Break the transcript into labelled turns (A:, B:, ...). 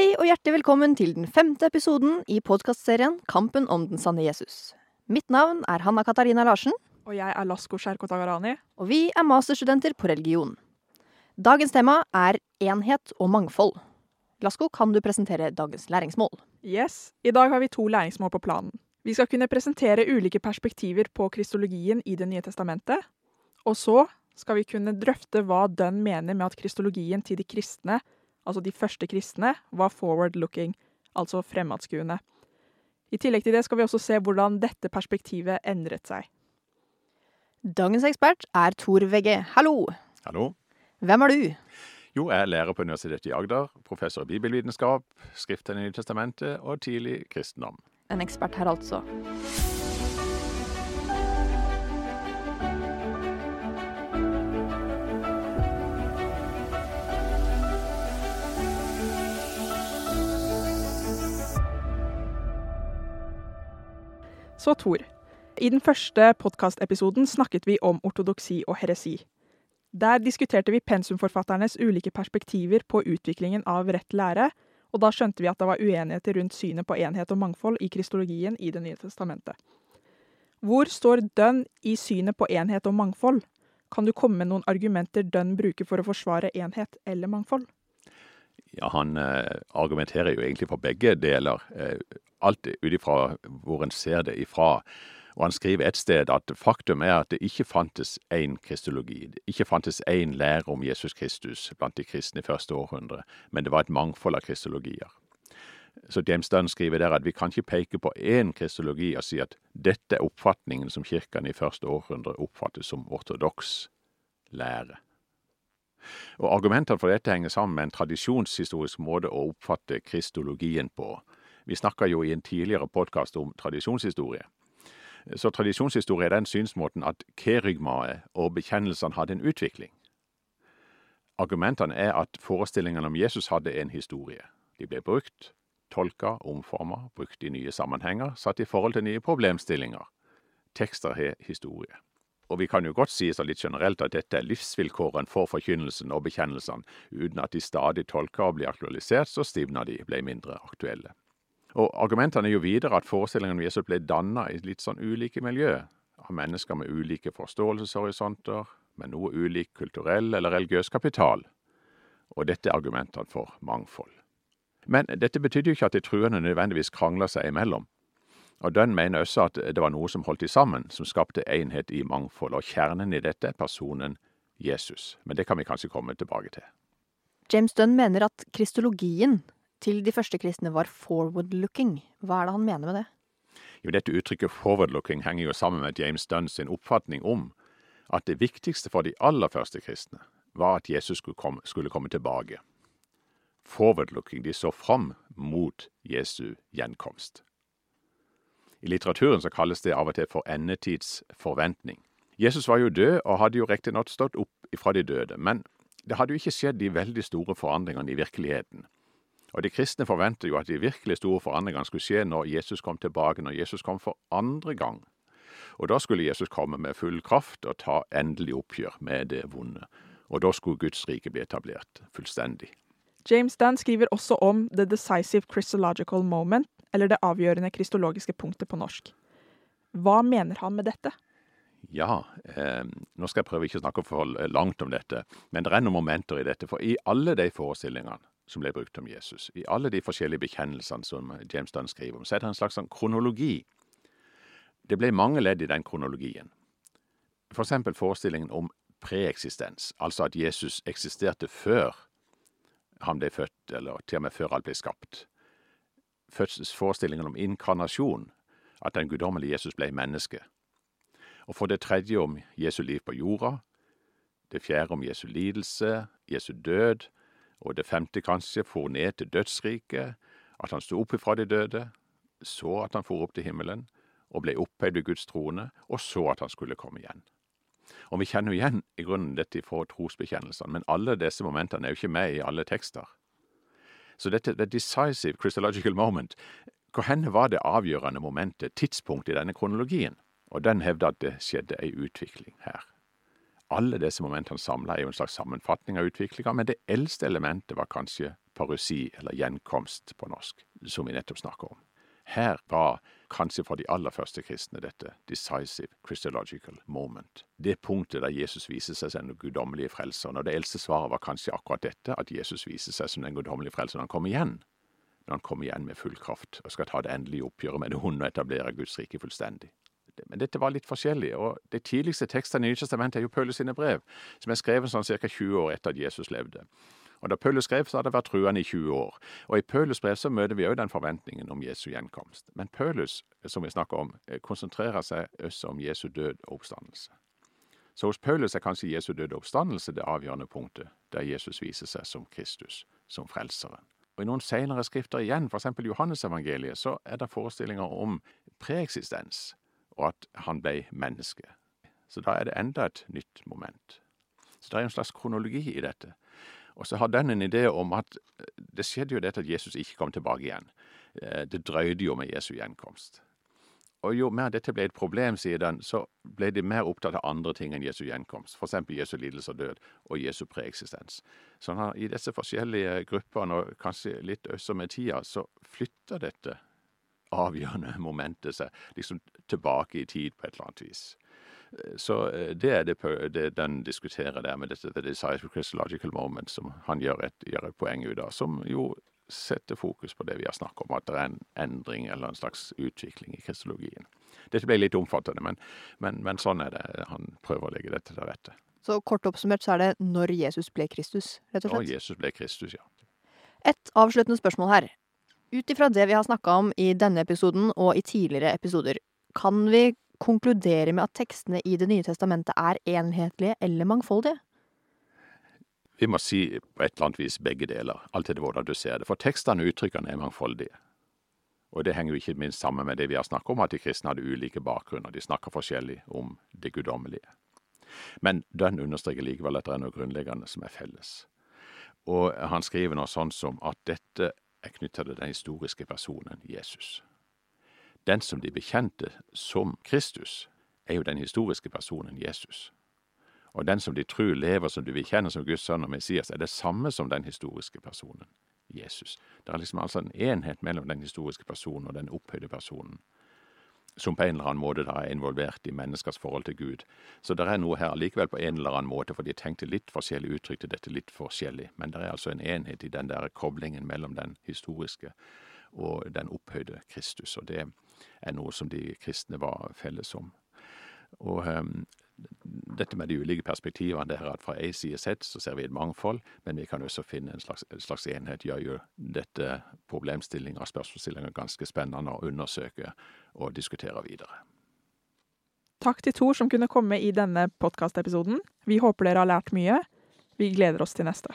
A: Hei og hjertelig velkommen til den femte episoden i podkastserien Kampen om den sanne Jesus. Mitt navn er Hanna Katarina Larsen,
B: Og jeg er Lasko Sherkotagarani.
A: og vi er masterstudenter på religion. Dagens tema er enhet og mangfold. Lasko, kan du presentere dagens læringsmål?
B: Yes, i dag har vi to læringsmål på planen. Vi skal kunne presentere ulike perspektiver på kristologien i Det nye testamentet. Og så skal vi kunne drøfte hva Dunn mener med at kristologien til de kristne, altså de første kristne, var forward-looking, altså fremadskuende. I tillegg til det skal vi også se hvordan dette perspektivet endret seg.
A: Dagens ekspert er Tor Vegge. Hallo!
C: Hallo.
A: Hvem er du?
C: Jo, jeg er lærer på Universitetet i Agder, professor i bibelvitenskap, Skriften i Nytestamentet og tidlig kristendom.
A: En ekspert her, altså.
B: Så Tor. I den første podkastepisoden snakket vi om ortodoksi og heresi. Der diskuterte vi pensumforfatternes ulike perspektiver på utviklingen av rett lære, og da skjønte vi at det var uenigheter rundt synet på enhet og mangfold i kristologien i Det nye testamentet. Hvor står Dønn i synet på enhet og mangfold? Kan du komme med noen argumenter Dønn bruker for å forsvare enhet eller mangfold?
C: Ja, Han eh, argumenterer jo egentlig for begge deler, eh, alt ut ifra hvor en ser det ifra. Og han skriver et sted at faktum er at det ikke fantes én kristologi, det ikke fantes én lære om Jesus Kristus blant de kristne i første århundre, men det var et mangfold av kristologier. Så James Dunn skriver der at vi kan ikke peke på én kristologi og si at dette er oppfatningen som kirken i første århundre oppfattes som ortodoks lære. Og Argumentene for dette henger sammen med en tradisjonshistorisk måte å oppfatte kristologien på. Vi snakka jo i en tidligere podkast om tradisjonshistorie. Så tradisjonshistorie er den synsmåten at kerygmaet og bekjennelsene hadde en utvikling. Argumentene er at forestillingene om Jesus hadde en historie. De ble brukt, tolka, omforma, brukt i nye sammenhenger, satt i forhold til nye problemstillinger. Tekster har historie. Og vi kan jo godt si så litt generelt at dette er livsvilkåren for forkynnelsen og bekjennelsene. Uten at de stadig tolka og blir aktualisert, så stivna de, ble mindre aktuelle. Og argumentene er jo videre at forestillingen Jesus ble danna i litt sånn ulike miljø, av mennesker med ulike forståelseshorisonter, med noe ulik kulturell eller religiøs kapital. Og dette er argumentene for mangfold. Men dette betydde jo ikke at de truende nødvendigvis krangla seg imellom. Og Dunn mener også at det var noe som holdt de sammen, som skapte enhet i mangfold, og kjernen i dette er personen Jesus. Men det kan vi kanskje komme tilbake til.
A: James Dunn mener at kristologien til de første kristne var forward-looking. Hva er det han mener med det?
C: Jo, dette uttrykket forward-looking henger jo sammen med James Dunn sin oppfatning om at det viktigste for de aller første kristne var at Jesus skulle komme, skulle komme tilbake. Forward-looking, de så fram mot Jesu gjenkomst. I litteraturen så kalles det av og til for endetidsforventning. Jesus var jo død og hadde jo riktignok stått opp fra de døde, men det hadde jo ikke skjedd de veldig store forandringene i virkeligheten. Og de kristne forventer jo at de virkelig store forandringene skulle skje når Jesus kom tilbake, når Jesus kom for andre gang. Og da skulle Jesus komme med full kraft og ta endelig oppgjør med det vonde. Og da skulle Guds rike bli etablert fullstendig.
B: James Dunn skriver også om The Decisive Christological Moment, eller det avgjørende kristologiske punktet på norsk. Hva mener han med dette?
C: Ja, eh, nå skal jeg prøve ikke å snakke for langt om dette, men det er noen momenter i dette. For i alle de forestillingene som ble brukt om Jesus, i alle de forskjellige bekjennelsene som James Dunn skriver om, så er det en slags sånn kronologi. Det ble mange ledd i den kronologien. For eksempel forestillingen om preeksistens, altså at Jesus eksisterte før han ble født, eller til og med før alt ble skapt. Forestillingen om inkarnasjon, at den guddommelige Jesus ble menneske. Og for det tredje om Jesu liv på jorda, det fjerde om Jesu lidelse, Jesu død, og det femte kanskje for ned til dødsriket, at han sto opp ifra de døde, så at han for opp til himmelen, og ble opphøyd ved Guds trone, og så at han skulle komme igjen. Og vi kjenner jo igjen i grunnen dette fra trosbekjennelsene, men alle disse momentene er jo ikke med i alle tekster. Så dette the decisive Christological moment, hvor henne var det avgjørende momentet, tidspunktet i denne kronologien? Og den hevder at det skjedde ei utvikling her. Alle disse momentene samla er jo en slags sammenfatning av utviklinga, men det eldste elementet var kanskje parusi, eller gjenkomst på norsk, som vi nettopp snakker om. Her var kanskje for de aller første kristne dette decisive Christological moment. Det punktet der Jesus viser seg som den guddommelige frelseren. Og det eldste svaret var kanskje akkurat dette, at Jesus viser seg som den guddommelige frelseren. Han kommer igjen. Når han kommer igjen med full kraft og skal ta det endelige oppgjøret med det onde og etablere Guds rike fullstendig. Men dette var litt forskjellig, og det tidligste tekstet i Nytestamentet er jo Paulus sine brev, som er skrevet sånn ca. 20 år etter at Jesus levde. Og Da Paulus skrev, så hadde det vært truende i 20 år. Og I Paulus brev så møter vi òg den forventningen om Jesu gjenkomst. Men Paulus, som vi snakker om, eh, konsentrerer seg også om Jesu død og oppstandelse. Så hos Paulus er kanskje Jesu død og oppstandelse det avgjørende punktet, der Jesus viser seg som Kristus, som frelseren. Og I noen senere skrifter igjen, f.eks. Johannesevangeliet, så er det forestillinger om preeksistens, og at han ble menneske. Så da er det enda et nytt moment. Så det er en slags kronologi i dette. Og så har den en idé om at eh, det skjedde jo dette at Jesus ikke kom tilbake igjen. Eh, det drøyde jo med Jesu gjenkomst. Og jo mer dette ble et problem, sier den, så ble de mer opptatt av andre ting enn Jesu gjenkomst. F.eks. Jesu lidelse og død og Jesu preeksistens. Så i disse forskjellige gruppene, og kanskje litt også med tida, så flytter dette avgjørende momentet seg liksom tilbake i tid på et eller annet vis. Så eh, det er det, det, den diskuterer der med dette The Decisive Christological Moment, som han gjør et, gjør et poeng ut av. Som jo setter fokus på det vi har snakket om, at det er en endring eller en slags utvikling i kristologien. Dette ble litt omfattende, men, men, men sånn er det. Han prøver å legge dette til rette.
A: Så kort oppsummert så er det når Jesus ble Kristus, rett og slett?
C: Når Jesus ble Kristus, ja.
A: Et avsluttende spørsmål her. Ut ifra det vi har snakka om i denne episoden og i tidligere episoder, kan vi konkludere med at tekstene i Det nye testamentet er enhetlige eller mangfoldige?
C: Vi må si på et eller annet vis begge deler, alt etter hvordan du ser det. For tekstene og uttrykkene er mangfoldige. Og det henger jo ikke minst sammen med det vi har snakket om, at de kristne hadde ulike bakgrunner. De snakker forskjellig om det guddommelige. Men den understreker likevel at det er noe grunnleggende som er felles. Og han skriver noe sånn som at dette er knytta til den historiske personen Jesus. Den som de bekjente som Kristus, er jo den historiske personen Jesus. Og den som de tror lever som du vil kjenne som Guds sønn og Messias, er det samme som den historiske personen Jesus. Det er liksom altså en enhet mellom den historiske personen og den opphøyde personen, som på en eller annen måte da er involvert i menneskers forhold til Gud. Så det er noe her likevel på en eller annen måte, for de tenkte litt forskjellig, uttrykte dette litt forskjellig. Men det er altså en enhet i den der koblingen mellom den historiske og den opphøyde Kristus. Og det er noe som de kristne var felles om. Og um, dette med de ulike perspektivene, det er at fra ei side sett så ser vi et mangfold, men vi kan også finne en slags, en slags enhet. Gjør jo dette problemstillinga og spørsmålsstillinga ganske spennende å undersøke og diskutere videre.
B: Takk til Tor som kunne komme i denne podkastepisoden. Vi håper dere har lært mye. Vi gleder oss til neste.